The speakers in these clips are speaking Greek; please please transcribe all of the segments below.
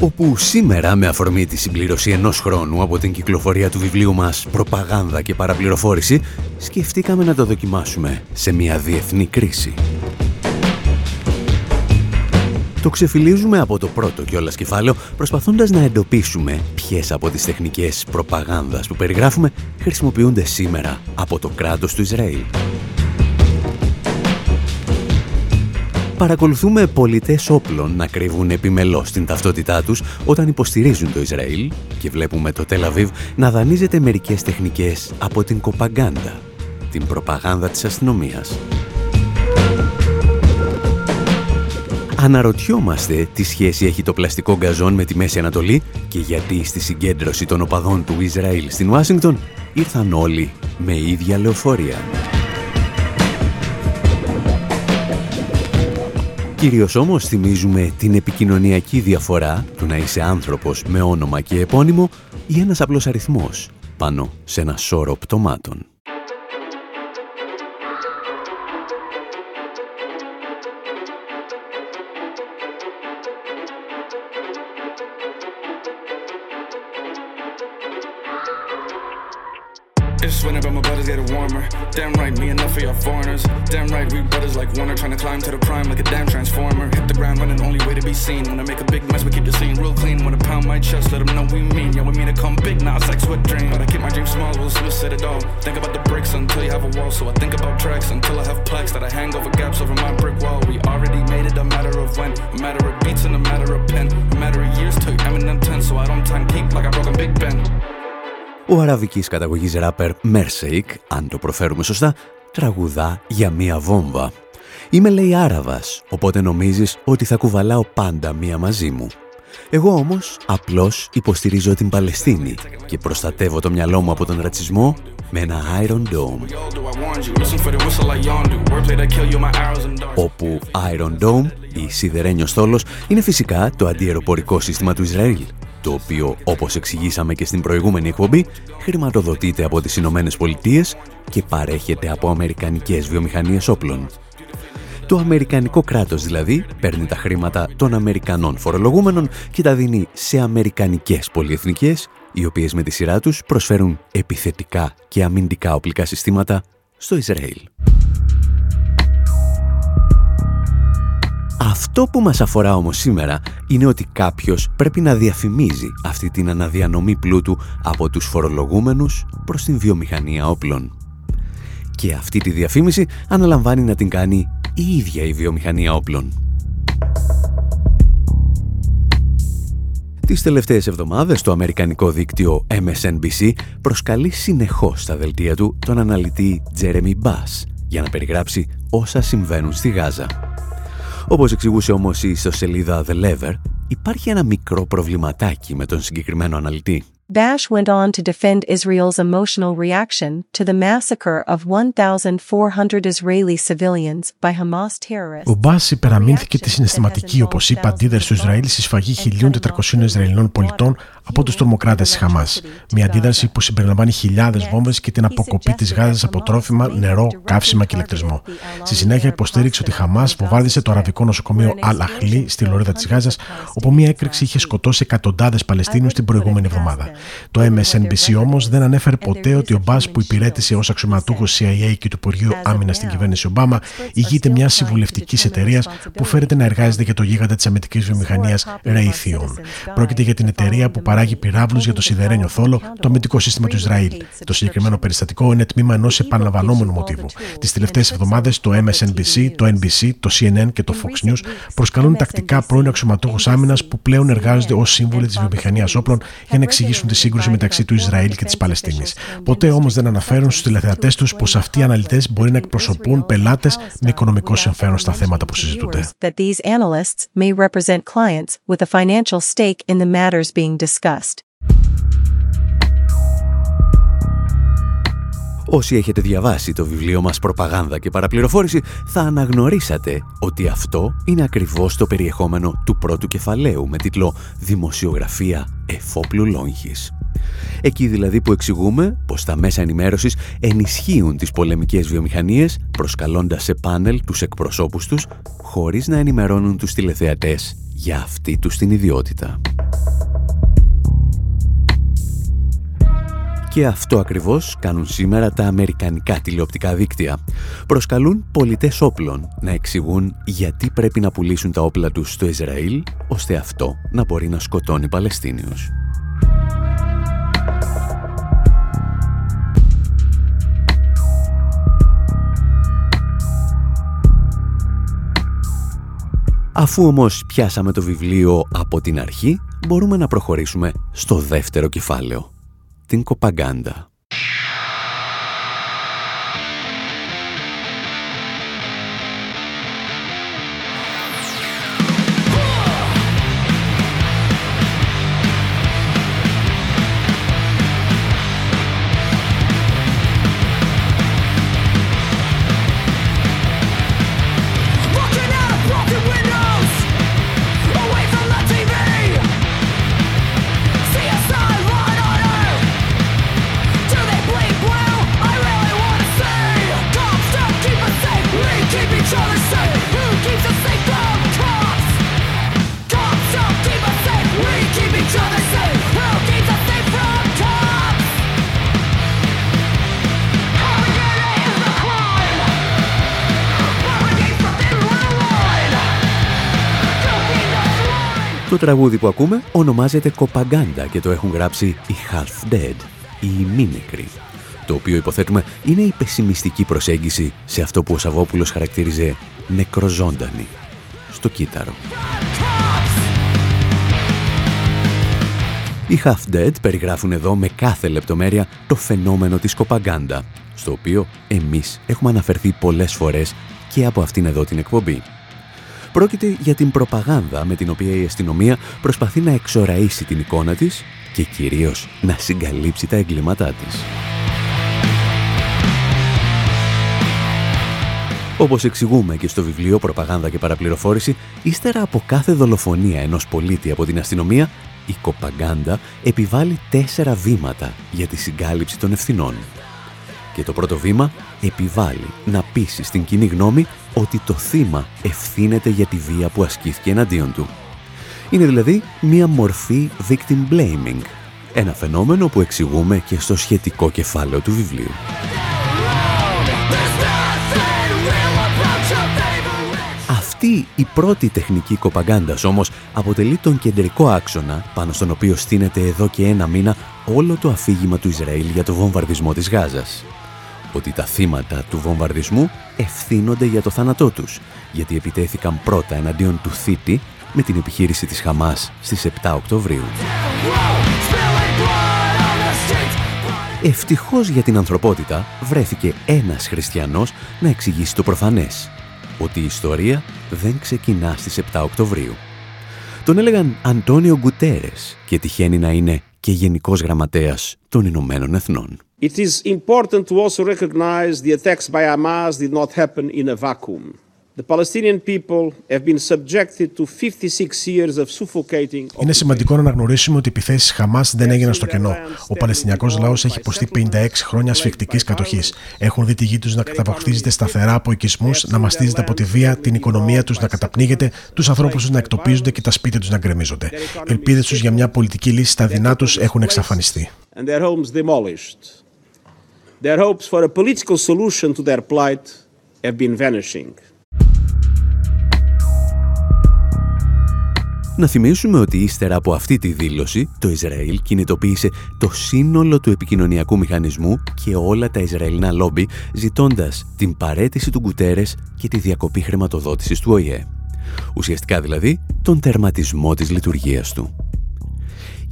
Όπου σήμερα με αφορμή τη συμπλήρωση ενός χρόνου από την κυκλοφορία του βιβλίου μας «Προπαγάνδα και παραπληροφόρηση» σκεφτήκαμε να το δοκιμάσουμε σε μια διεθνή κρίση. Το ξεφυλίζουμε από το πρώτο κιόλας κεφάλαιο προσπαθώντας να εντοπίσουμε ποιες από τις τεχνικές προπαγάνδας που περιγράφουμε χρησιμοποιούνται σήμερα από το κράτος του Ισραήλ. Παρακολουθούμε πολιτές όπλων να κρύβουν επιμελώς την ταυτότητά τους όταν υποστηρίζουν το Ισραήλ και βλέπουμε το Τελαβίβ να δανείζεται μερικές τεχνικές από την κοπαγκάντα, την προπαγάνδα της αστυνομίας. Αναρωτιόμαστε τι σχέση έχει το πλαστικό γκαζόν με τη Μέση Ανατολή και γιατί στη συγκέντρωση των οπαδών του Ισραήλ στην Ουάσιγκτον ήρθαν όλοι με ίδια λεωφορεία. Κυρίως όμως θυμίζουμε την επικοινωνιακή διαφορά του να είσαι άνθρωπος με όνομα και επώνυμο ή ένας απλός αριθμός πάνω σε ένα σώρο πτωμάτων. It's winter, but my body's getting warmer. Damn right, me enough for y'all foreigners. Damn right, we brothers like Warner trying to climb to the prime like a damn transformer. Hit the ground running, only way to be seen. When I make a big mess, we keep the scene real clean. Wanna pound my chest, let them know we mean. Yeah, we mean to come big, not sex with dream. But I keep my dreams small, Will Smith said it all. Think about the bricks until you have a wall. So I think about tracks until I have plaques that I hang over gaps over my brick wall. We already made it a matter of when, a matter of beats and a matter of pen. A matter of years till Eminem 10, so I don't time keep like I broke a Big Ben. Ο αραβικής καταγωγής ράπερ Merseik, αν το προφέρουμε σωστά, τραγουδά για μία βόμβα. Είμαι λέει Άραβας, οπότε νομίζεις ότι θα κουβαλάω πάντα μία μαζί μου. Εγώ όμως απλώς υποστηρίζω την Παλαιστίνη και προστατεύω το μυαλό μου από τον ρατσισμό με ένα Iron Dome. Όπου Iron Dome, η σιδερένιος στόλος, είναι φυσικά το αντιεροπορικό σύστημα του Ισραήλ το οποίο, όπως εξηγήσαμε και στην προηγούμενη εκπομπή, χρηματοδοτείται από τις Ηνωμένες Πολιτείες και παρέχεται από αμερικανικές βιομηχανίες όπλων. Το αμερικανικό κράτος δηλαδή παίρνει τα χρήματα των Αμερικανών φορολογούμενων και τα δίνει σε αμερικανικές πολυεθνικές, οι οποίες με τη σειρά τους προσφέρουν επιθετικά και αμυντικά οπλικά συστήματα στο Ισραήλ. Αυτό που μας αφορά όμως σήμερα είναι ότι κάποιος πρέπει να διαφημίζει αυτή την αναδιανομή πλούτου από τους φορολογούμενους προς την βιομηχανία όπλων. Και αυτή τη διαφήμιση αναλαμβάνει να την κάνει η ίδια η βιομηχανία όπλων. Τις τελευταίες εβδομάδες το αμερικανικό δίκτυο MSNBC προσκαλεί συνεχώς στα δελτία του τον αναλυτή Jeremy Bass για να περιγράψει όσα συμβαίνουν στη Γάζα. Όπως εξηγούσε όμως η ιστοσελίδα The Lever, υπάρχει ένα μικρό προβληματάκι με τον συγκεκριμένο αναλυτή. Bash went on to defend Israel's emotional reaction to the massacre of 1,400 Israeli civilians by Hamas terrorists. Ο Μπάς υπεραμείνθηκε τη συναισθηματική, όπως είπα, αντίδραση του Ισραήλ στη σφαγή 1.400 Ισραηλινών πολιτών από τους τρομοκράτες της Χαμάς. Μια αντίδραση που συμπεριλαμβάνει χιλιάδες βόμβες και την αποκοπή της Γάζας από τρόφιμα, νερό, καύσιμα και ηλεκτρισμό. Στη συνέχεια υποστήριξε ότι η Χαμάς βομβάρδισε το αραβικό νοσοκομείο Al-Ahli στη λωρίδα της Γάζας, όπου μια έκρηξη είχε σκοτώσει εκατοντάδες Παλαιστίνου την προηγούμενη εβδομάδα. Το MSNBC όμως δεν ανέφερε ποτέ ότι ο Μπάς που υπηρέτησε ως αξιωματούχος CIA και του Υπουργείου Άμυνας στην κυβέρνηση Ομπάμα ηγείται μιας συμβουλευτικής εταιρείας που φέρεται να εργάζεται για το γίγαντα της αμυντικής βιομηχανίας Raytheon. Πρόκειται για την εταιρεία που παράγει πυράβλους για το σιδερένιο θόλο, το αμυντικό σύστημα του Ισραήλ. Το συγκεκριμένο περιστατικό είναι τμήμα ενός επαναλαμβανόμενου μοτίβου. Τις τελευταίες εβδομάδες το MSNBC, το NBC, το CNN και το Fox News προσκαλούν τακτικά πρώην αξιωματούχους άμυνας που πλέον εργάζονται ως σύμβουλοι της βιομηχανίας όπλων για να εξηγήσουν τη σύγκρουση μεταξύ του Ισραήλ και της Παλαιστίνης. Ποτέ όμως δεν αναφέρουν στους τηλεθεατές τους πως αυτοί οι αναλυτές μπορεί να εκπροσωπούν πελάτες με οικονομικό συμφέρον στα θέματα που συζητούνται. Όσοι έχετε διαβάσει το βιβλίο μας «Προπαγάνδα και παραπληροφόρηση» θα αναγνωρίσατε ότι αυτό είναι ακριβώς το περιεχόμενο του πρώτου κεφαλαίου με τίτλο «Δημοσιογραφία εφόπλου λόγχης». Εκεί δηλαδή που εξηγούμε πως τα μέσα ενημέρωσης ενισχύουν τις πολεμικές βιομηχανίες προσκαλώντας σε πάνελ τους εκπροσώπους τους χωρίς να ενημερώνουν τους τηλεθεατές για αυτή τους την ιδιότητα. Και αυτό ακριβώς κάνουν σήμερα τα αμερικανικά τηλεοπτικά δίκτυα. Προσκαλούν πολιτές όπλων να εξηγούν γιατί πρέπει να πουλήσουν τα όπλα τους στο Ισραήλ, ώστε αυτό να μπορεί να σκοτώνει Παλαιστίνιους. Αφού όμως πιάσαμε το βιβλίο από την αρχή, μπορούμε να προχωρήσουμε στο δεύτερο κεφάλαιο την Το τραγούδι που ακούμε ονομάζεται Κοπαγκάντα και το έχουν γράψει οι Half Dead, οι Μίμικροι, το οποίο υποθέτουμε είναι η πεσημιστική προσέγγιση σε αυτό που ο Σαββόπουλος χαρακτήριζε νεκροζώντανη, στο κύτταρο. Οι Half Dead περιγράφουν εδώ με κάθε λεπτομέρεια το φαινόμενο της κοπαγκάντα, στο οποίο εμείς έχουμε αναφερθεί πολλές φορές και από αυτήν εδώ την εκπομπή. Πρόκειται για την προπαγάνδα με την οποία η αστυνομία προσπαθεί να εξοραίσει την εικόνα της και κυρίως να συγκαλύψει τα εγκλήματά της. Όπως εξηγούμε και στο βιβλίο «Προπαγάνδα και παραπληροφόρηση», ύστερα από κάθε δολοφονία ενός πολίτη από την αστυνομία, η κοπαγκάντα επιβάλλει τέσσερα βήματα για τη συγκάλυψη των ευθυνών. Και το πρώτο βήμα επιβάλλει να πείσει στην κοινή γνώμη ότι το θύμα ευθύνεται για τη βία που ασκήθηκε εναντίον του. Είναι δηλαδή μία μορφή victim blaming, ένα φαινόμενο που εξηγούμε και στο σχετικό κεφάλαιο του βιβλίου. Αυτή η πρώτη τεχνική κοπαγκάντας όμως αποτελεί τον κεντρικό άξονα πάνω στον οποίο στείνεται εδώ και ένα μήνα όλο το αφήγημα του Ισραήλ για το βομβαρδισμό της Γάζας ότι τα θύματα του βομβαρδισμού ευθύνονται για το θάνατό τους, γιατί επιτέθηκαν πρώτα εναντίον του θήτη με την επιχείρηση της Χαμάς στις 7 Οκτωβρίου. Ευτυχώς για την ανθρωπότητα βρέθηκε ένας χριστιανός να εξηγήσει το προφανές, ότι η ιστορία δεν ξεκινά στις 7 Οκτωβρίου. Τον έλεγαν Αντώνιο Γκουτέρες και τυχαίνει να είναι και Γενικός Γραμματέας των Ηνωμένων Εθνών. It is important to also recognize the attacks by Hamas did not happen in a vacuum. Είναι σημαντικό να αναγνωρίσουμε ότι οι επιθέσεις Χαμάς δεν έγιναν στο κενό. Ο Παλαιστινιακός λαός έχει υποστεί 56 χρόνια ασφικτικής κατοχής. Έχουν δει τη γη τους να καταβαχθίζεται σταθερά από οικισμούς, να μαστίζεται από τη βία, την οικονομία τους να καταπνίγεται, τους ανθρώπους τους να εκτοπίζονται και τα σπίτια τους να γκρεμίζονται. Οι ελπίδες τους για μια πολιτική λύση στα δεινά τους έχουν εξαφανιστεί. Their hopes for a political solution to their plight have been vanishing. Να θυμίσουμε ότι ύστερα από αυτή τη δήλωση, το Ισραήλ κινητοποίησε το σύνολο του επικοινωνιακού μηχανισμού και όλα τα Ισραηλινά λόμπι, ζητώντας την παρέτηση του Γκουτέρες και τη διακοπή χρηματοδότησης του ΟΗΕ. Ουσιαστικά δηλαδή, τον τερματισμό της λειτουργίας του.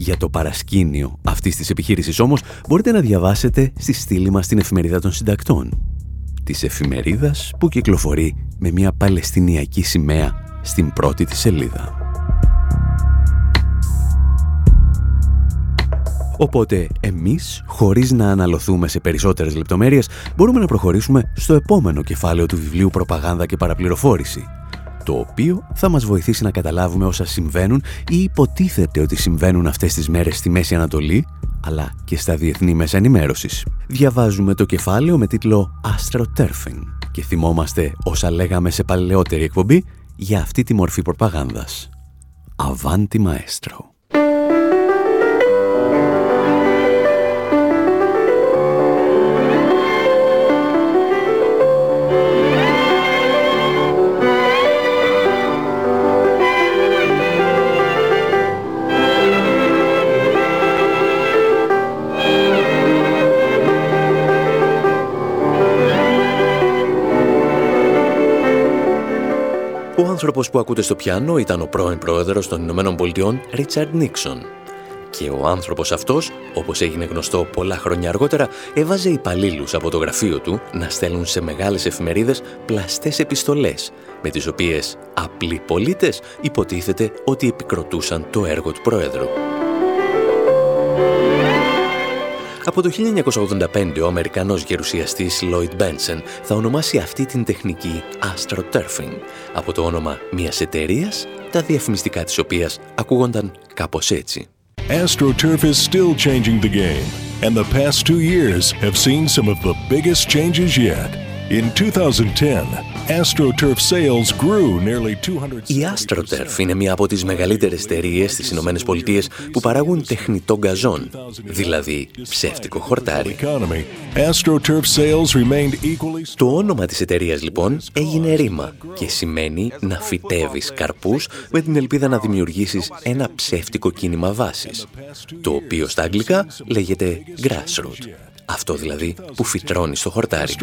Για το παρασκήνιο αυτής της επιχείρησης όμως μπορείτε να διαβάσετε στη στήλη μας την εφημερίδα των συντακτών. Της εφημερίδας που κυκλοφορεί με μια παλαιστινιακή σημαία στην πρώτη της σελίδα. Οπότε εμείς, χωρίς να αναλωθούμε σε περισσότερες λεπτομέρειες, μπορούμε να προχωρήσουμε στο επόμενο κεφάλαιο του βιβλίου «Προπαγάνδα και παραπληροφόρηση», το οποίο θα μας βοηθήσει να καταλάβουμε όσα συμβαίνουν ή υποτίθεται ότι συμβαίνουν αυτές τις μέρες στη Μέση Ανατολή, αλλά και στα διεθνή μέσα ενημέρωσης. Διαβάζουμε το κεφάλαιο με τίτλο «Astroturfing» και θυμόμαστε όσα λέγαμε σε παλαιότερη εκπομπή για αυτή τη μορφή προπαγάνδας. Avanti Maestro. Άνθρωπος που ακούτε στο πιάνο ήταν ο πρώην πρόεδρος των Ηνωμένων Πολιτειών, Ρίτσαρντ Νίξον. Και ο άνθρωπος αυτός, όπως έγινε γνωστό πολλά χρόνια αργότερα, έβαζε υπαλλήλους από το γραφείο του να στέλνουν σε μεγάλες εφημερίδες πλαστές επιστολές, με τις οποίες απλοί πολίτες υποτίθεται ότι επικροτούσαν το έργο του πρόεδρου. Από το 1985 ο Αμερικανός γερουσιαστής Lloyd Benson θα ονομάσει αυτή την τεχνική astroturfing από το όνομα μιας εταιρείας, τα διαφημιστικά της οποίας ακούγονταν κάπως έτσι. AstroTurf is still changing the game, and the past two years have seen some of the biggest changes yet. In 2010, AstroTurf sales grew nearly 200... Η AstroTurf είναι μία από τις μεγαλύτερες εταιρείες στις Ηνωμένες Πολιτείες που παράγουν τεχνητό γκαζόν, δηλαδή ψεύτικο χορτάρι. Το όνομα της εταιρείας λοιπόν έγινε ρήμα και σημαίνει να φυτεύεις καρπούς με την ελπίδα να δημιουργήσεις ένα ψεύτικο κίνημα βάσης, το οποίο στα αγγλικά λέγεται grassroot. Αυτό δηλαδή που φυτρώνει στο χορτάρι.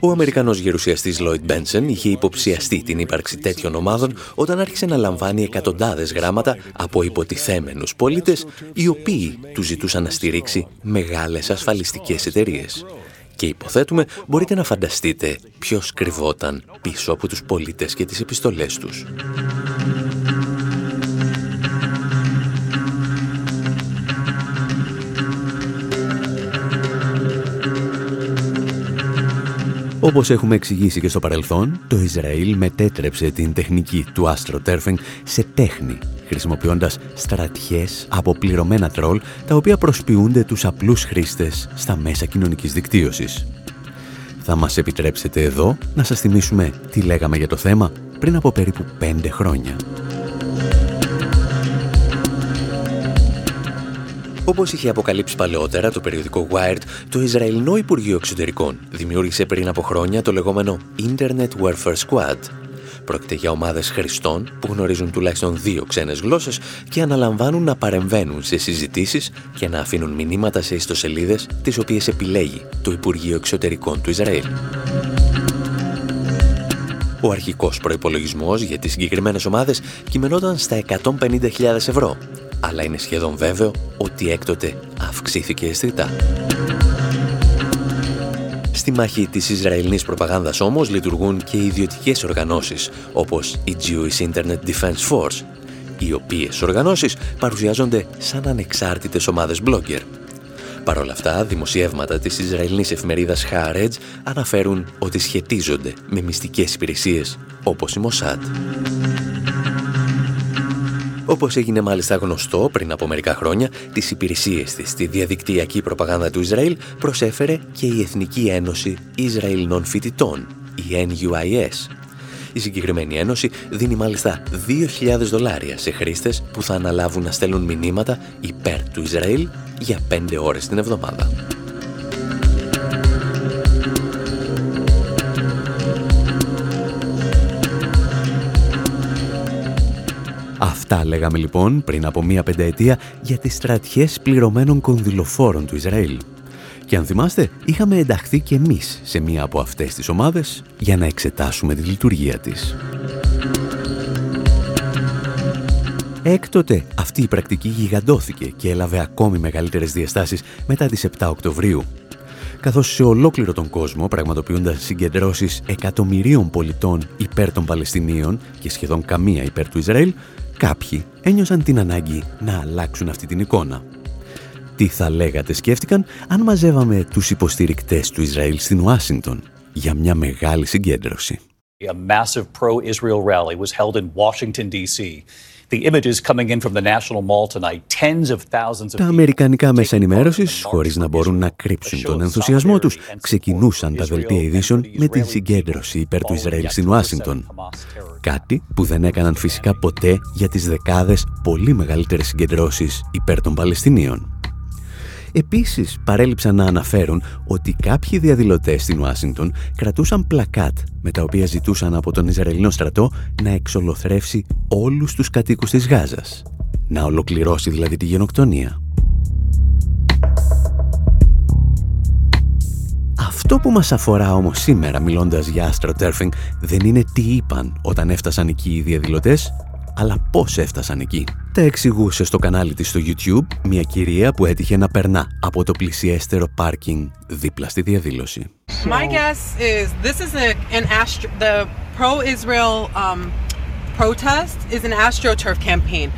Ο Αμερικανός γερουσιαστής Lloyd Benson είχε υποψιαστεί την ύπαρξη τέτοιων ομάδων όταν άρχισε να λαμβάνει εκατοντάδες γράμματα από υποτιθέμενους πολίτες οι οποίοι του ζητούσαν να στηρίξει μεγάλες ασφαλιστικές εταιρείες. Και υποθέτουμε μπορείτε να φανταστείτε ποιος κρυβόταν πίσω από τους πολίτες και τις επιστολές τους. Όπως έχουμε εξηγήσει και στο παρελθόν, το Ισραήλ μετέτρεψε την τεχνική του astroturfing σε τέχνη, χρησιμοποιώντας στρατιές από πληρωμένα τρόλ, τα οποία προσποιούνται τους απλούς χρήστες στα μέσα κοινωνικής δικτύωσης. Θα μας επιτρέψετε εδώ να σας θυμίσουμε τι λέγαμε για το θέμα πριν από περίπου πέντε χρόνια. Όπως είχε αποκαλύψει παλαιότερα το περιοδικό Wired, το Ισραηλινό Υπουργείο Εξωτερικών δημιούργησε πριν από χρόνια το λεγόμενο Internet Warfare Squad. Πρόκειται για ομάδες χρηστών που γνωρίζουν τουλάχιστον δύο ξένες γλώσσες και αναλαμβάνουν να παρεμβαίνουν σε συζητήσεις και να αφήνουν μηνύματα σε ιστοσελίδες τις οποίες επιλέγει το Υπουργείο Εξωτερικών του Ισραήλ. Ο αρχικός προϋπολογισμός για τις συγκεκριμένες ομάδες κειμενόταν στα 150.000 ευρώ αλλά είναι σχεδόν βέβαιο ότι έκτοτε αυξήθηκε αισθητά. Στη μάχη της Ισραηλινής προπαγάνδας όμως λειτουργούν και ιδιωτικές οργανώσεις όπως η Jewish Internet Defense Force, οι οποίες οργανώσεις παρουσιάζονται σαν ανεξάρτητες ομάδες blogger. Παρ' όλα αυτά, δημοσιεύματα της Ισραηλινής εφημερίδας Haaretz αναφέρουν ότι σχετίζονται με μυστικές υπηρεσίες όπως η Mossad. Όπως έγινε μάλιστα γνωστό πριν από μερικά χρόνια, τις υπηρεσίες της στη διαδικτυακή προπαγάνδα του Ισραήλ προσέφερε και η Εθνική Ένωση Ισραηλινών Φοιτητών, η NUIS. Η συγκεκριμένη ένωση δίνει μάλιστα 2.000 δολάρια σε χρήστες που θα αναλάβουν να στέλνουν μηνύματα υπέρ του Ισραήλ για 5 ώρες την εβδομάδα. Αυτά λέγαμε λοιπόν πριν από μία πενταετία για τις στρατιές πληρωμένων κονδυλοφόρων του Ισραήλ. Και αν θυμάστε, είχαμε ενταχθεί και εμείς σε μία από αυτές τις ομάδες για να εξετάσουμε τη λειτουργία της. Έκτοτε αυτή η πρακτική γιγαντώθηκε και έλαβε ακόμη μεγαλύτερες διαστάσεις μετά τις 7 Οκτωβρίου καθώς σε ολόκληρο τον κόσμο πραγματοποιούνταν συγκεντρώσεις εκατομμυρίων πολιτών υπέρ των Παλαιστινίων και σχεδόν καμία υπέρ του Ισραήλ, κάποιοι ένιωσαν την ανάγκη να αλλάξουν αυτή την εικόνα. Τι θα λέγατε σκέφτηκαν αν μαζεύαμε τους υποστηρικτές του Ισραήλ στην Ουάσιντον για μια μεγάλη συγκέντρωση; A massive pro-Israel rally was held in Washington, D.C. Τα αμερικανικά μέσα ενημέρωσης, χωρίς να μπορούν να κρύψουν τον ενθουσιασμό τους, ξεκινούσαν τα δελτία ειδήσεων με την συγκέντρωση υπέρ του Ισραήλ στην Ουάσιγκτον. Κάτι που δεν έκαναν φυσικά ποτέ για τις δεκάδες πολύ μεγαλύτερες συγκεντρώσεις υπέρ των Παλαιστινίων. Επίσης παρέλειψαν να αναφέρουν ότι κάποιοι διαδηλωτές στην Ουάσιγκτον κρατούσαν πλακάτ με τα οποία ζητούσαν από τον Ισραηλινό στρατό να εξολοθρεύσει όλους τους κατοίκους της Γάζας. Να ολοκληρώσει δηλαδή τη γενοκτονία. Αυτό που μας αφορά όμως σήμερα μιλώντας για astroturfing δεν είναι τι είπαν όταν έφτασαν εκεί οι διαδηλωτές, αλλά πώς έφτασαν εκεί; Τα εξηγούσε στο κανάλι της στο YouTube μια κυρία που έτυχε να περνά από το πλησιέστερο πάρκινγκ δίπλα στη διαδήλωση. My guess is this is a, an astro, the pro-Israel um, protest is an astroturf campaign.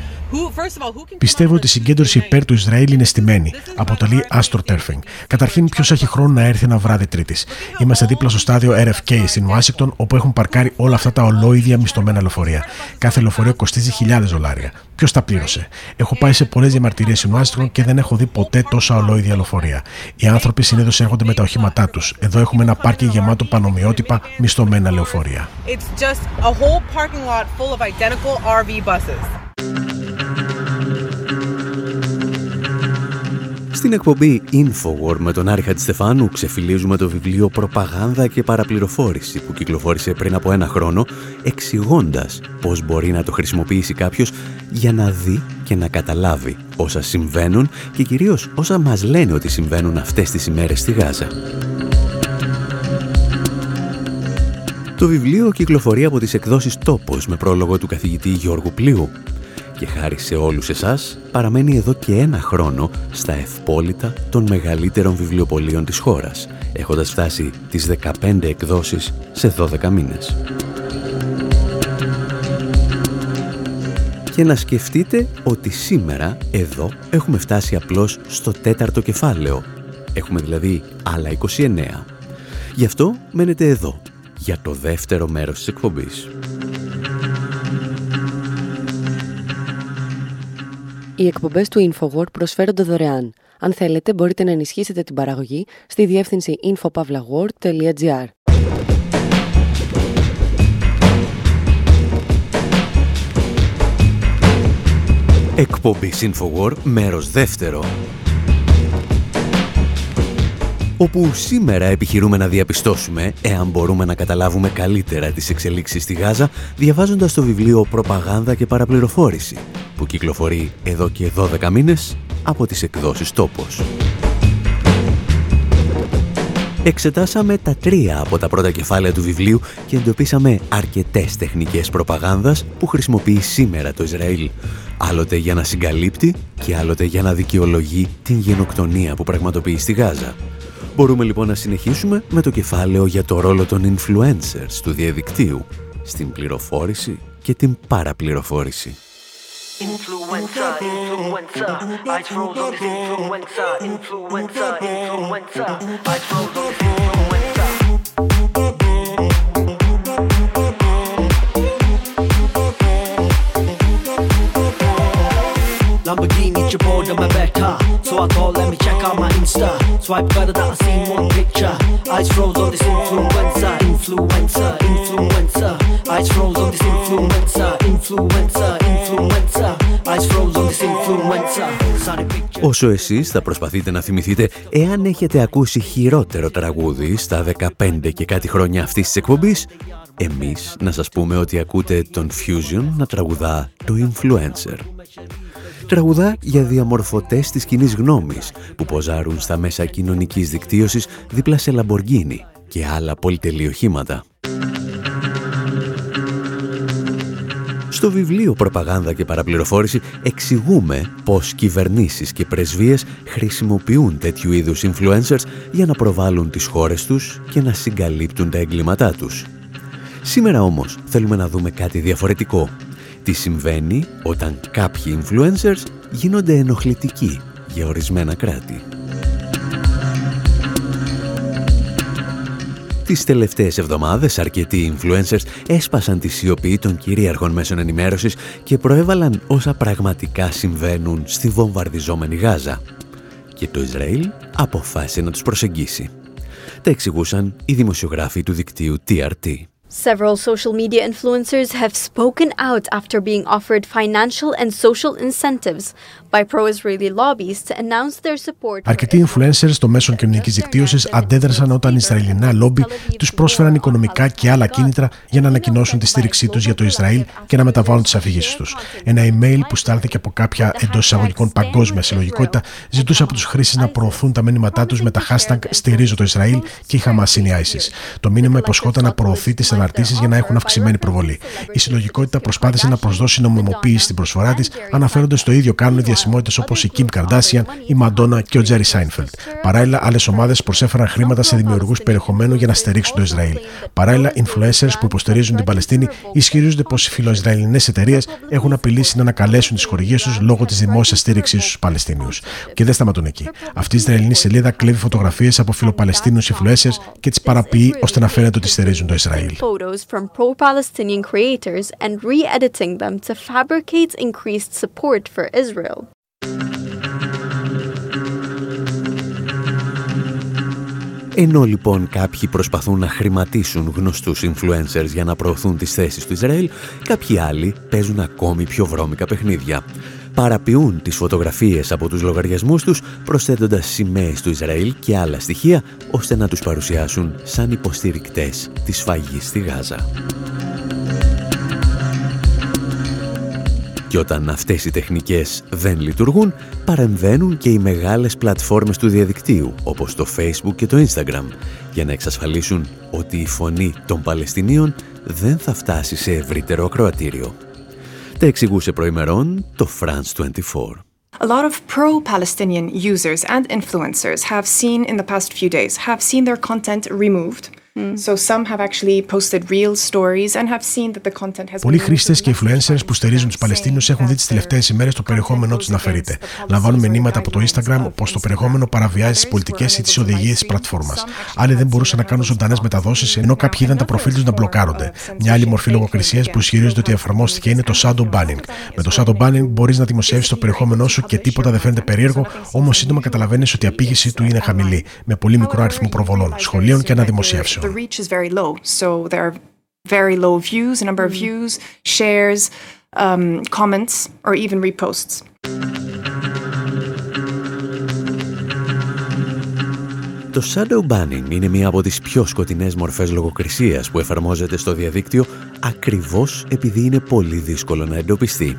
Πιστεύω ότι η συγκέντρωση υπέρ του Ισραήλ είναι στημένη. Αποτελεί astroturfing. Καταρχήν, ποιος έχει χρόνο να έρθει ένα βράδυ Τρίτης; Είμαστε δίπλα στο στάδιο RFK στην Ουάσιγκτον, όπου έχουν παρκάρει όλα αυτά τα ολόιδια μισθωμένα λεωφορεία. Κάθε λεωφορείο κοστίζει χιλιάδες δολάρια. Ποιος τα πλήρωσε; Έχω πάει σε πολλές διαμαρτυρίες στην Ουάσιγκτον και δεν έχω δει ποτέ τόσα ολόιδια λεωφορεία. Οι άνθρωποι συνήθως έρχονται με τα οχήματά τους. Εδώ έχουμε ένα πάρκι γεμάτο πανομοιότυπα μισθωμένα λεωφορεία. Στην εκπομπή Infowar με τον Άρη Χατζηστεφάνου ξεφυλίζουμε το βιβλίο «Προπαγάνδα και παραπληροφόρηση» που κυκλοφόρησε πριν από ένα χρόνο εξηγώντας πώς μπορεί να το χρησιμοποιήσει κάποιος για να δει και να καταλάβει όσα συμβαίνουν και κυρίως όσα μας λένε ότι συμβαίνουν αυτές τις ημέρες στη Γάζα. Το βιβλίο κυκλοφορεί από τις εκδόσεις «Τόπος» με πρόλογο του καθηγητή Γιώργου Πλοίου και χάρη σε όλους εσάς παραμένει εδώ και ένα χρόνο στα ευπόλυτα των μεγαλύτερων βιβλιοπολίων της χώρας, έχοντας φτάσει τις 15 εκδόσεις σε 12 μήνες. Και να σκεφτείτε ότι σήμερα εδώ έχουμε φτάσει απλώς στο τέταρτο κεφάλαιο. Έχουμε δηλαδή άλλα 29. Γι' αυτό μένετε εδώ, για το δεύτερο μέρος της εκπομπής. Οι εκπομπές του InfoWord προσφέρονται δωρεάν. Αν θέλετε, μπορείτε να ενισχύσετε την παραγωγή στη διεύθυνση infopavlagor.gr. Εκπομπή InfoWord, μέρος δεύτερο όπου σήμερα επιχειρούμε να διαπιστώσουμε εάν μπορούμε να καταλάβουμε καλύτερα τις εξελίξεις στη Γάζα διαβάζοντας το βιβλίο «Προπαγάνδα και παραπληροφόρηση» που κυκλοφορεί εδώ και 12 μήνες από τις εκδόσεις «Τόπος». Εξετάσαμε τα τρία από τα πρώτα κεφάλαια του βιβλίου και εντοπίσαμε αρκετές τεχνικές προπαγάνδας που χρησιμοποιεί σήμερα το Ισραήλ, άλλοτε για να συγκαλύπτει και άλλοτε για να δικαιολογεί την γενοκτονία που πραγματοποιεί στη Γάζα. Μπορούμε λοιπόν να συνεχίσουμε με το κεφάλαιο για το ρόλο των influencers του διαδικτύου στην πληροφόρηση και την παραπληροφόρηση. Influencer, influencer, I throw on this influencer, influencer, influencer, I throw on this influencer. Lamborghini, Chipotle, my back So I thought let me check out my Insta Swipe better that I seen one picture Eyes froze on this influencer Influencer, influencer Eyes froze on this influencer Influencer, influencer Eyes froze on this influencer Όσο εσείς θα προσπαθείτε να θυμηθείτε εάν έχετε ακούσει χειρότερο τραγούδι στα 15 και κάτι χρόνια αυτής της εκπομπής εμείς να σας πούμε ότι ακούτε τον Fusion να τραγουδά το Influencer τραγουδά για διαμορφωτές της κοινή γνώμης που ποζάρουν στα μέσα κοινωνικής δικτύωσης δίπλα σε Λαμποργκίνη και άλλα πολυτελειοχήματα. Στο βιβλίο «Προπαγάνδα και παραπληροφόρηση» εξηγούμε πως κυβερνήσεις και πρεσβείες χρησιμοποιούν τέτοιου είδους influencers για να προβάλλουν τις χώρες τους και να συγκαλύπτουν τα εγκλήματά τους. Σήμερα όμως θέλουμε να δούμε κάτι διαφορετικό. Τι συμβαίνει όταν κάποιοι influencers γίνονται ενοχλητικοί για ορισμένα κράτη; Τις τελευταίες εβδομάδες αρκετοί influencers έσπασαν τη σιωπή των κυρίαρχων μέσων ενημέρωσης και προέβαλαν όσα πραγματικά συμβαίνουν στη βομβαρδιζόμενη Γάζα. Και το Ισραήλ αποφάσισε να τους προσεγγίσει. Τα εξηγούσαν οι δημοσιογράφοι του δικτύου TRT. Several social media influencers have spoken out after being offered financial and social incentives by pro-Israeli lobbies to announce their support. Αρκετοί influencers των μέσων κοινωνικής δικτύωσης αντέδρασαν όταν οι Ισραηλινά λόμπι τους πρόσφεραν οικονομικά και άλλα κίνητρα για να ανακοινώσουν τη στήριξή τους για το Ισραήλ και να μεταβάλουν τις αφηγήσει τους. Ένα email που στάλθηκε από κάποια εντός εισαγωγικών παγκόσμια συλλογικότητα ζητούσε από τους χρήστες να προωθούν τα μήνυματά τους με τα hashtag Στηρίζω το Ισραήλ και η Χαμάς είναι η ISIS. Το μήνυμα υποσχόταν να προωθεί τι αναρτήσεις για να έχουν αυξημένη προβολή. Η συλλογικότητα προσπάθησε να προσδώσει νομιμοποίηση στην προσφορά της, αναφέροντας το ίδιο κάνουν διασημότητε όπως η Kim Kardashian, η Madonna και ο Jerry Seinfeld. Παράλληλα, άλλες ομάδες προσέφεραν χρήματα σε δημιουργούς περιεχομένου για να στηρίξουν το Ισραήλ. Παράλληλα, influencers που υποστηρίζουν την Παλαιστίνη ισχυρίζονται πως οι φιλοϊσραηλινές εταιρείες έχουν απειλήσει να ανακαλέσουν τις χορηγίες τους λόγω της δημόσιας στήριξής στους Παλαιστίνιους. Και δεν σταματούν εκεί. Αυτή η Ισραηλινή σελίδα κλέβει φωτογραφίες από φιλοπαλαιστίνους influencers και τις παραποιεί ώστε να φαίνεται ότι στηρίζουν το Ισραήλ. from pro-Palestinian creators and re-editing them to fabricate increased support for Israel. Ενώ λοιπόν κάποιοι προσπαθούν να χρηματίσουν γνωστούς influencers για να προωθούν τις θέσεις του Ισραήλ, κάποιοι άλλοι παίζουν ακόμη πιο βρώμικα παιχνίδια. Παραποιούν τις φωτογραφίες από τους λογαριασμούς τους, προσθέτοντας σημαίες του Ισραήλ και άλλα στοιχεία, ώστε να τους παρουσιάσουν σαν υποστηρικτές της φαγής στη Γάζα. Και όταν αυτές οι τεχνικές δεν λειτουργούν, παρεμβαίνουν και οι μεγάλες πλατφόρμες του διαδικτύου, όπως το Facebook και το Instagram, για να εξασφαλίσουν ότι η φωνή των Παλαιστινίων δεν θα φτάσει σε ευρύτερο ακροατήριο. Τα εξηγούσε προημερών το France 24. A lot of pro-Palestinian users and influencers have seen in the past few days, have seen their content removed Πολλοί χρήστες και influencers που στηρίζουν τους Παλαιστίνους έχουν δει τις τελευταίες ημέρες το περιεχόμενό τους να φερείται. Λαμβάνουν μηνύματα από το Instagram πω το περιεχόμενο παραβιάζει τις πολιτικές ή τις οδηγίες τη πλατφόρμας. Άλλοι δεν μπορούσαν να κάνουν ζωντανές μεταδόσεις, ενώ κάποιοι είδαν τα προφίλ τους να μπλοκάρονται. Μια άλλη μορφή λογοκρισίας που ισχυρίζεται ότι εφαρμόστηκε είναι το shadow banning. Με το shadow banning μπορείς να δημοσιεύσεις το περιεχόμενό σου και τίποτα δεν φαίνεται περίεργο, όμως σύντομα καταλαβαίνεις ότι η απήγησή του είναι χαμηλή, με πολύ μικρό αριθμό προβολών, σχολείων και αναδημοσιεύσεων. The reach is very low. So there are very low views, a number of views, shares, um, comments, or even reposts. Το shadow banning είναι μία από τις πιο σκοτεινές μορφές λογοκρισίας που εφαρμόζεται στο διαδίκτυο ακριβώς επειδή είναι πολύ δύσκολο να εντοπιστεί.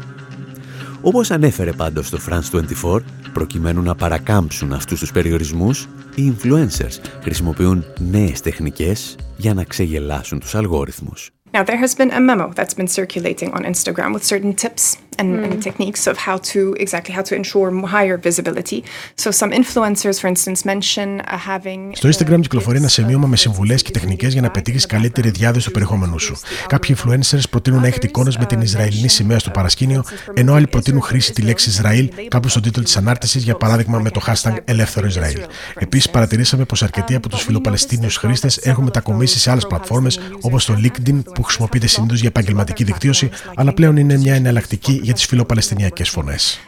Όπως ανέφερε πάντως το France 24, προκειμένου να παρακάμψουν αυτούς τους περιορισμούς, οι influencers χρησιμοποιούν νέες τεχνικές για να ξεγελάσουν τους αλγόριθμους. Now, there has been a memo that's been circulating on Instagram with certain tips and, mm. and techniques of how to exactly how to ensure higher visibility. So, some influencers, for instance, mention uh, having. Στο Instagram κυκλοφορεί ένα σημείωμα με συμβουλές και τεχνικές για να πετύχεις καλύτερη διάδοση του περιεχόμενου σου. Κάποιοι influencers προτείνουν να έχετε εικόνες με την Ισραηλινή σημαία στο παρασκήνιο, ενώ άλλοι προτείνουν χρήση τη λέξη Ισραήλ κάπου στον τίτλο της ανάρτησης, για παράδειγμα με το hashtag Ελεύθερο Ισραήλ. Επίσης, παρατηρήσαμε πως αρκετοί από τους φιλοπαλαιστίνιους χρήστες έχουν μετακομίσει σε άλλες πλατφόρμες όπως το LinkedIn που χρησιμοποιείται συνήθως για επαγγελματική δικτύωση, αλλά πλέον είναι μια εναλλακτική για τις φιλοπαλαιστινιακές φωνές.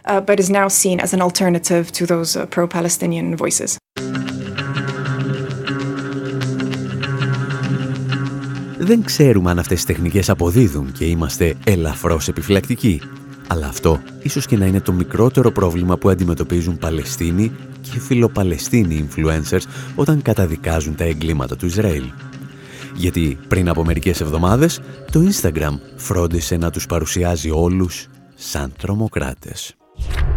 Δεν ξέρουμε αν αυτές οι τεχνικές αποδίδουν και είμαστε ελαφρώς επιφυλακτικοί. Αλλά αυτό ίσως και να είναι το μικρότερο πρόβλημα που αντιμετωπίζουν Παλαιστίνοι και φιλοπαλαιστίνοι influencers όταν καταδικάζουν τα εγκλήματα του Ισραήλ γιατί πριν από μερικές εβδομάδες το Instagram φρόντισε να τους παρουσιάζει όλους σαν τρομοκράτες.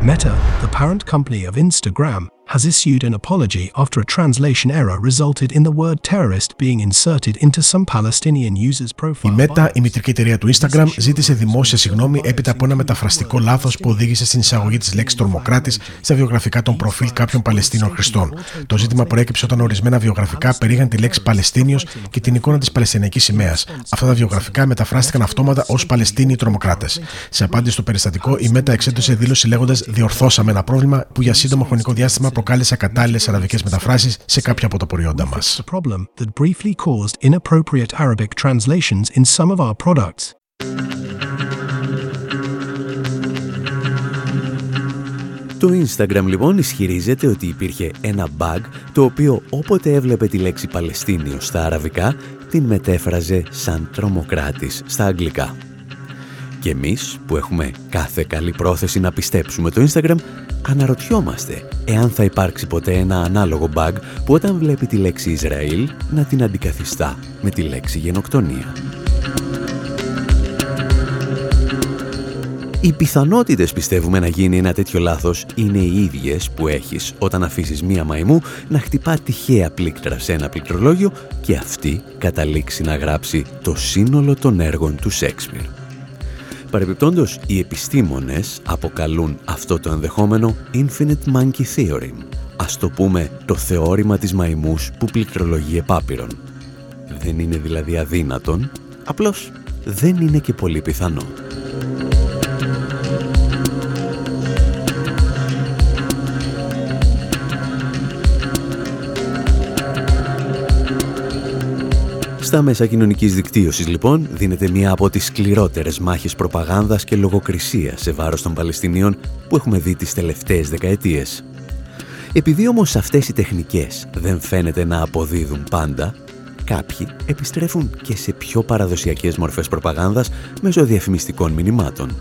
Meta, the parent company of Instagram, has issued an apology after a translation error resulted in the word terrorist being inserted into some Palestinian users' profile. Η Meta, η μητρική εταιρεία του Instagram, ζήτησε δημόσια συγγνώμη έπειτα από ένα μεταφραστικό λάθος που οδήγησε στην εισαγωγή της λέξης τρομοκράτη στα βιογραφικά των προφίλ κάποιων Παλαιστίνων χρηστών. Το ζήτημα προέκυψε όταν ορισμένα βιογραφικά περίγαν τη λέξη Παλαιστίνιος και την εικόνα της Παλαιστινιακής σημαίας. Αυτά τα βιογραφικά μεταφράστηκαν αυτόματα ως Παλαιστίνοι τρομοκράτε. Σε απάντηση στο περιστατικό, η Meta εξέδωσε δήλωση λέγοντας Διορθώσαμε ένα πρόβλημα που για σύντομο χρονικό διάστημα προκάλεσε ακατάλληλε αραβικές μεταφράσεις σε κάποια από τα προϊόντα μας. Το Instagram λοιπόν ισχυρίζεται ότι υπήρχε ένα bug το οποίο όποτε έβλεπε τη λέξη Παλαιστίνιος στα αραβικά την μετέφραζε σαν τρομοκράτης στα αγγλικά. Και εμείς που έχουμε κάθε καλή πρόθεση να πιστέψουμε το Instagram αναρωτιόμαστε εάν θα υπάρξει ποτέ ένα ανάλογο bug που όταν βλέπει τη λέξη Ισραήλ να την αντικαθιστά με τη λέξη γενοκτονία. Οι πιθανότητες πιστεύουμε να γίνει ένα τέτοιο λάθος είναι οι ίδιες που έχεις όταν αφήσεις μία μαϊμού να χτυπά τυχαία πλήκτρα σε ένα πληκτρολόγιο και αυτή καταλήξει να γράψει το σύνολο των έργων του Σέξπιρ. Παρεπιπτόντως, οι επιστήμονες αποκαλούν αυτό το ενδεχόμενο Infinite Monkey Theorem, ας το πούμε το θεώρημα της μαϊμούς που πληκτρολογεί επάπειρον. Δεν είναι δηλαδή αδύνατον, απλώς δεν είναι και πολύ πιθανό. Στα μέσα κοινωνικής δικτύωσης λοιπόν δίνεται μία από τις σκληρότερες μάχες προπαγάνδας και λογοκρισίας σε βάρος των Παλαιστινίων που έχουμε δει τις τελευταίες δεκαετίες. Επειδή όμως αυτές οι τεχνικές δεν φαίνεται να αποδίδουν πάντα, κάποιοι επιστρέφουν και σε πιο παραδοσιακές μορφές προπαγάνδας μέσω διαφημιστικών μηνυμάτων.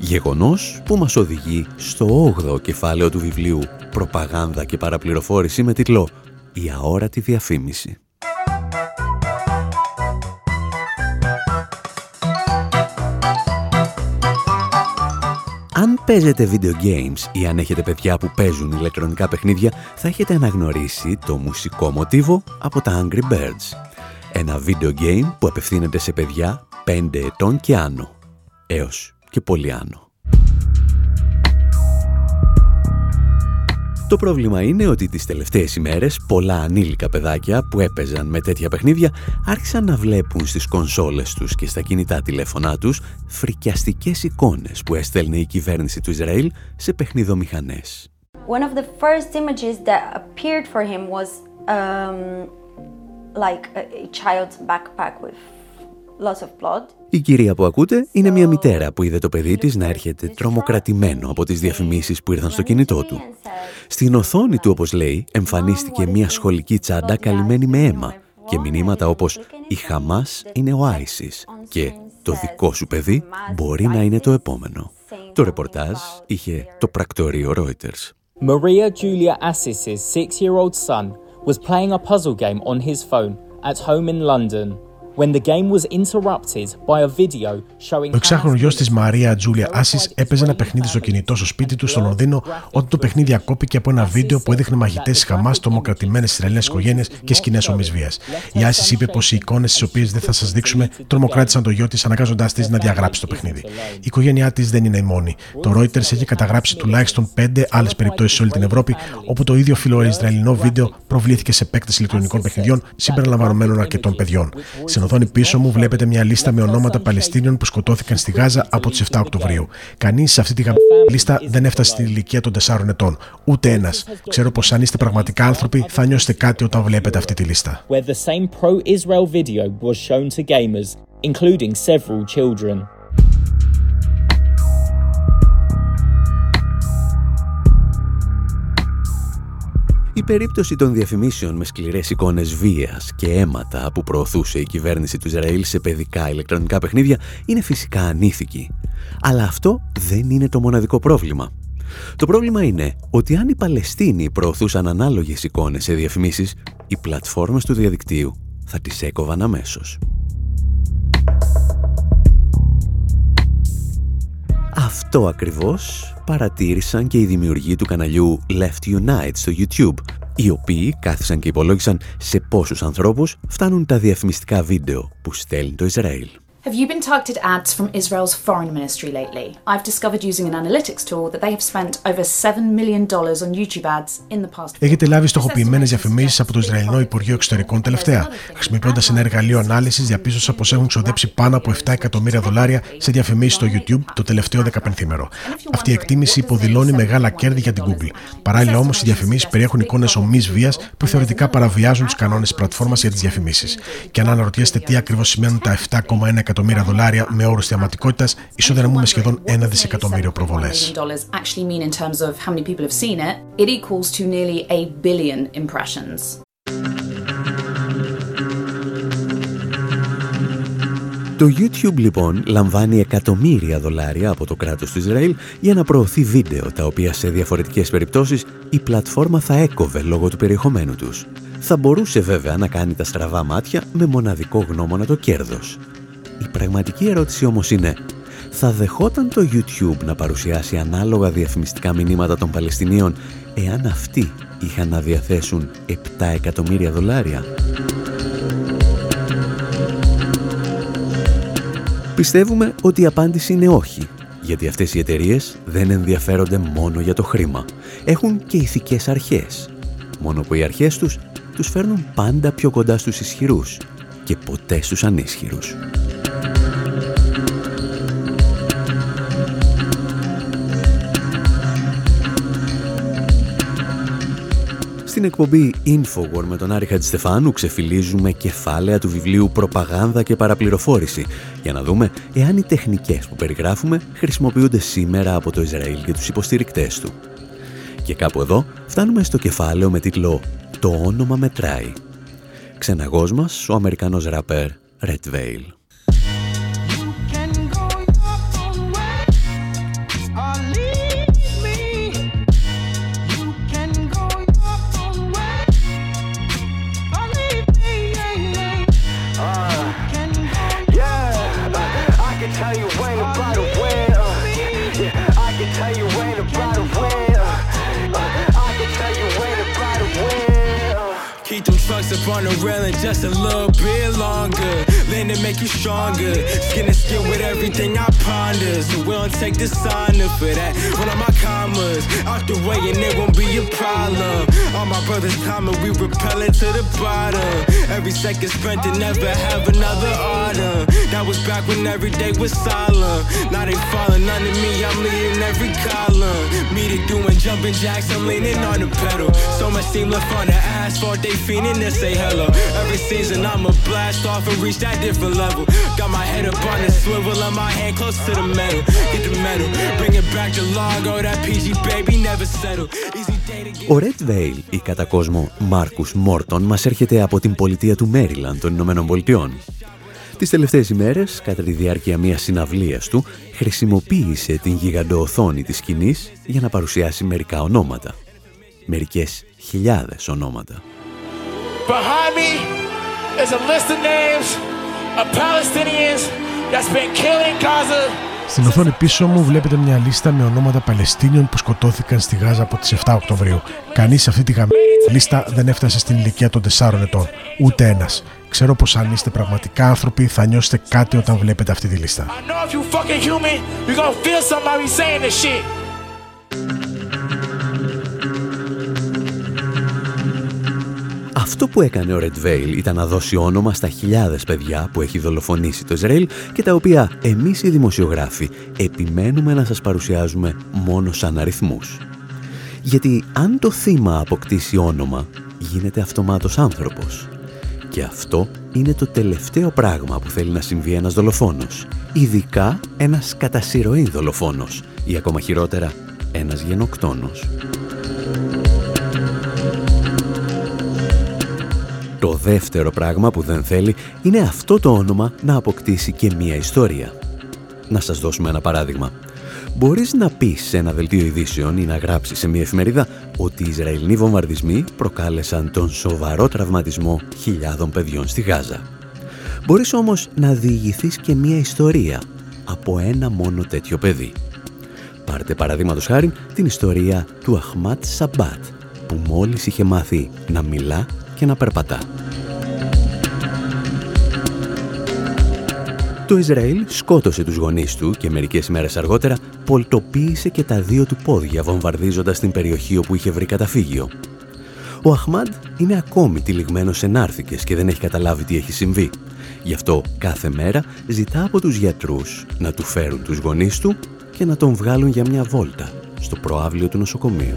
Γεγονός που μας οδηγεί στο 8ο κεφάλαιο του βιβλίου «Προπαγάνδα και παραπληροφόρηση» με τίτλο «Η αόρατη διαφήμιση». Αν παίζετε video games ή αν έχετε παιδιά που παίζουν ηλεκτρονικά παιχνίδια, θα έχετε αναγνωρίσει το μουσικό μοτίβο από τα Angry Birds. Ένα video game που απευθύνεται σε παιδιά 5 ετών και άνω, έως και πολύ άνω. Το πρόβλημα είναι ότι τις τελευταίες ημέρες πολλά ανήλικα παιδάκια που έπαιζαν με τέτοια παιχνίδια άρχισαν να βλέπουν στις κονσόλες τους και στα κινητά τηλέφωνά τους φρικιαστικές εικόνες που έστελνε η κυβέρνηση του Ισραήλ σε παιχνιδομηχανές. One of the first images that appeared for him was um, like a child's backpack with η κυρία που ακούτε είναι μια μητέρα που είδε το παιδί της να έρχεται τρομοκρατημένο από τις διαφημίσεις που ήρθαν στο κινητό του. Στην οθόνη του, όπως λέει, εμφανίστηκε μια σχολική τσάντα καλυμμένη με αίμα και μηνύματα όπως «Η Χαμάς είναι ο Άισις» και «Το δικό σου παιδί μπορεί να είναι το επόμενο». Το ρεπορτάζ είχε το πρακτορείο Reuters. Maria Julia Assis's six-year-old son was playing a puzzle game on his phone at home in London ο εξάχρονο γιος της Μαρία Τζούλια Άσης έπαιζε ένα παιχνίδι στο κινητό στο σπίτι του στο Λονδίνο όταν το παιχνίδι ακόπηκε από ένα βίντεο που έδειχνε μαγητές τη Χαμάς τρομοκρατημένε Ισραηλινές οικογένειες και σκηνές ομισβίας. Η Άση είπε πως οι εικόνες τις οποίες δεν θα σας δείξουμε τρομοκράτησαν το γιο της αναγκάζοντάς της να διαγράψει το παιχνίδι. Η οικογένειά της δεν είναι η μόνη. Το Reuters έχει καταγράψει τουλάχιστον πέντε άλλες περιπτώσεις σε όλη την Ευρώπη όπου το ίδιο φιλοϊσραηλινό βίντεο προβλήθηκε σε παίκτες ηλεκτρονικών παιχνιδιών συμπεριλαμβανομένων αρκετών παιδιών οθόνη πίσω μου βλέπετε μια λίστα με ονόματα Παλαιστίνιων που σκοτώθηκαν στη Γάζα από τις 7 Οκτωβρίου. Κανείς σε αυτή τη λίστα δεν έφτασε στην ηλικία των 4 ετών. Ούτε ένας. Ξέρω πως αν είστε πραγματικά άνθρωποι θα νιώσετε κάτι όταν βλέπετε αυτή τη λίστα. including several children. Η περίπτωση των διαφημίσεων με σκληρές εικόνες βίας και αίματα που προωθούσε η κυβέρνηση του Ισραήλ σε παιδικά ηλεκτρονικά παιχνίδια είναι φυσικά ανήθικη. Αλλά αυτό δεν είναι το μοναδικό πρόβλημα. Το πρόβλημα είναι ότι αν οι Παλαιστίνοι προωθούσαν ανάλογες εικόνες σε διαφημίσεις, οι πλατφόρμες του διαδικτύου θα τις έκοβαν αμέσως. Αυτό ακριβώς παρατήρησαν και οι δημιουργοί του καναλιού Left Unite στο YouTube, οι οποίοι κάθισαν και υπολόγισαν σε πόσους ανθρώπους φτάνουν τα διαφημιστικά βίντεο που στέλνει το Ισραήλ. Have you been targeted ads from Israel's foreign ministry lately? I've discovered using an analytics tool that they have spent over $7 million on YouTube ads in the past. Έχετε λάβει στοχοποιημένες διαφημίσεις από το Ισραηλινό Υπουργείο Εξωτερικών τελευταία. Χρησιμοποιώντας ένα εργαλείο ανάλυσης, διαπίστωσα πως έχουν ξοδέψει πάνω από 7 εκατομμύρια δολάρια σε διαφημίσεις στο YouTube το τελευταίο 15μέρο. Αυτή η εκτίμηση υποδηλώνει μεγάλα κέρδη για την Google. Παράλληλα όμως, οι διαφημίσεις περιέχουν εικόνες ομής βίας που θεωρητικά παραβιάζουν τους κανόνες της πλατφόρμας για τις διαφημίσεις. Και αν αναρωτιέστε τι ακριβώς σημαίνουν τα 7,1 εκατομμύρια δολάρια με όρους θεαματικότητας, ισοδυναμούμε σχεδόν ένα δισεκατομμύριο προβολές. Το YouTube λοιπόν λαμβάνει εκατομμύρια δολάρια από το κράτος του Ισραήλ για να προωθεί βίντεο τα οποία σε διαφορετικές περιπτώσεις η πλατφόρμα θα έκοβε λόγω του περιεχομένου τους. Θα μπορούσε βέβαια να κάνει τα στραβά μάτια με μοναδικό γνώμονα το κέρδος. Η πραγματική ερώτηση όμως είναι, θα δεχόταν το YouTube να παρουσιάσει ανάλογα διαφημιστικά μηνύματα των Παλαιστινίων εάν αυτοί είχαν να διαθέσουν 7 εκατομμύρια δολάρια; Πιστεύουμε ότι η απάντηση είναι όχι, γιατί αυτές οι εταιρείες δεν ενδιαφέρονται μόνο για το χρήμα. Έχουν και ηθικές αρχές, μόνο που οι αρχές τους τους φέρνουν πάντα πιο κοντά στους ισχυρούς και ποτέ στους ανίσχυρους. Στην εκπομπή Infowar με τον Άρη Χατζηστεφάνου ξεφυλίζουμε κεφάλαια του βιβλίου «Προπαγάνδα και παραπληροφόρηση» για να δούμε εάν οι τεχνικές που περιγράφουμε χρησιμοποιούνται σήμερα από το Ισραήλ και τους υποστηρικτές του. Και κάπου εδώ φτάνουμε στο κεφάλαιο με τίτλο «Το όνομα μετράει». Ξεναγός μας, ο Αμερικανός ραπέρ Red Veil. The railing just a little bit longer. Then to make you stronger. Skin to skin with everything I ponder. So we don't take dishonor for that. One of my commas out the way and it won't be a problem. All my brothers coming, we repelling to the bottom. Every second spent to never have another order. That was back when every day was solemn. Now they falling under me, I'm leading every column. Me to doing jumping jacks, I'm leaning on the pedal. So much steam left on the asphalt, they fiending this say hello. Every season I'ma blast off and reach that different level. Got my head up on the swivel and my hand close to the metal. Get the metal, bring it back to Largo, that PG baby never settle. Ο Red Veil, ή κατά κόσμο Μάρκους Μόρτον, μας έρχεται από την πολιτεία του Μέριλαν των Ηνωμένων Πολιτειών. Τις τελευταίες ημέρες, κατά τη διάρκεια μιας συναυλίας του, χρησιμοποίησε την γιγαντοοθόνη της σκηνής για να παρουσιάσει μερικά ονόματα. Μερικές χιλιάδες ονόματα. Behind me is a list of names of Palestinians that's been killing Gaza. Στην οθόνη πίσω μου βλέπετε μια λίστα με ονόματα Παλαιστίνιων που σκοτώθηκαν στη Γάζα από τις 7 Οκτωβρίου. Κανείς σε αυτή τη γαμμένη λίστα δεν έφτασε στην ηλικία των 4 ετών. Ούτε ένας. Ξέρω πως αν είστε πραγματικά άνθρωποι θα νιώσετε κάτι όταν βλέπετε αυτή τη λίστα. Αυτό που έκανε ο Red Veil ήταν να δώσει όνομα στα χιλιάδες παιδιά που έχει δολοφονήσει το Ισραήλ και τα οποία εμείς οι δημοσιογράφοι επιμένουμε να σας παρουσιάζουμε μόνο σαν αριθμούς. Γιατί αν το θύμα αποκτήσει όνομα, γίνεται αυτομάτως άνθρωπος. Και αυτό είναι το τελευταίο πράγμα που θέλει να συμβεί ένας δολοφόνος. Ειδικά ένας κατά δολοφόνος ή ακόμα χειρότερα ένας γενοκτόνος. Το δεύτερο πράγμα που δεν θέλει είναι αυτό το όνομα να αποκτήσει και μία ιστορία. Να σας δώσουμε ένα παράδειγμα. Μπορείς να πεις σε ένα δελτίο ειδήσεων ή να γράψεις σε μία εφημερίδα ότι οι Ισραηλοί βομβαρδισμοί προκάλεσαν τον σοβαρό τραυματισμό χιλιάδων παιδιών στη Γάζα. Μπορείς όμως να διηγηθείς και μία ιστορία από ένα μόνο τέτοιο παιδί. Πάρτε παραδείγματος χάρη την ιστορία του Αχμάτ Σαμπάτ, που μόλις είχε μάθει να μιλά και να περπατά. Το Ισραήλ σκότωσε τους γονείς του και μερικές μέρες αργότερα πολτοποίησε και τα δύο του πόδια βομβαρδίζοντας την περιοχή όπου είχε βρει καταφύγιο. Ο Αχμάντ είναι ακόμη τυλιγμένος σε νάρθηκες και δεν έχει καταλάβει τι έχει συμβεί. Γι' αυτό κάθε μέρα ζητά από τους γιατρούς να του φέρουν τους γονείς του και να τον βγάλουν για μια βόλτα στο προάβλιο του νοσοκομείου.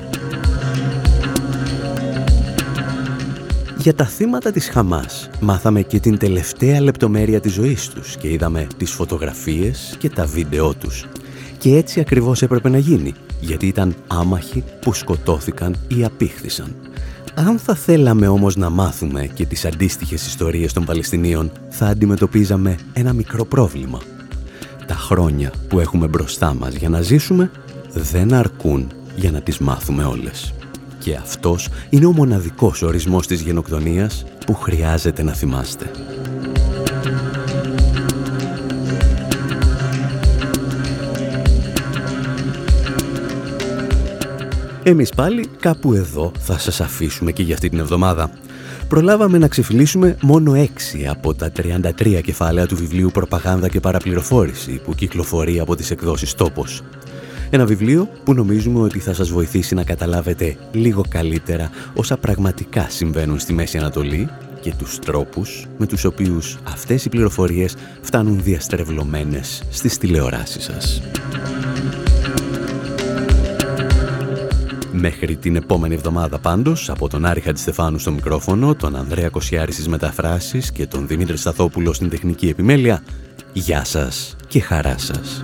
Για τα θύματα της Χαμάς μάθαμε και την τελευταία λεπτομέρεια της ζωής τους και είδαμε τις φωτογραφίες και τα βίντεό τους. Και έτσι ακριβώς έπρεπε να γίνει, γιατί ήταν άμαχοι που σκοτώθηκαν ή απήχθησαν. Αν θα θέλαμε όμως να μάθουμε και τις αντίστοιχες ιστορίες των Παλαιστινίων, θα αντιμετωπίζαμε ένα μικρό πρόβλημα. Τα χρόνια που έχουμε μπροστά μας για να ζήσουμε δεν αρκούν για να τις μάθουμε όλες. Και αυτός είναι ο μοναδικός ορισμός της γενοκτονίας που χρειάζεται να θυμάστε. Εμείς πάλι κάπου εδώ θα σας αφήσουμε και για αυτή την εβδομάδα. Προλάβαμε να ξεφυλίσουμε μόνο έξι από τα 33 κεφάλαια του βιβλίου «Προπαγάνδα και παραπληροφόρηση» που κυκλοφορεί από τις εκδόσεις «Τόπος». Ένα βιβλίο που νομίζουμε ότι θα σας βοηθήσει να καταλάβετε λίγο καλύτερα όσα πραγματικά συμβαίνουν στη Μέση Ανατολή και τους τρόπους με τους οποίους αυτές οι πληροφορίες φτάνουν διαστρεβλωμένες στις τηλεοράσεις σας. Μέχρι την επόμενη εβδομάδα πάντως, από τον Άρη Χατζηστεφάνου στο μικρόφωνο, τον Ανδρέα Κοσιάρης στις μεταφράσεις και τον Δημήτρη Σταθόπουλο στην τεχνική επιμέλεια, γεια σας και χαρά σας.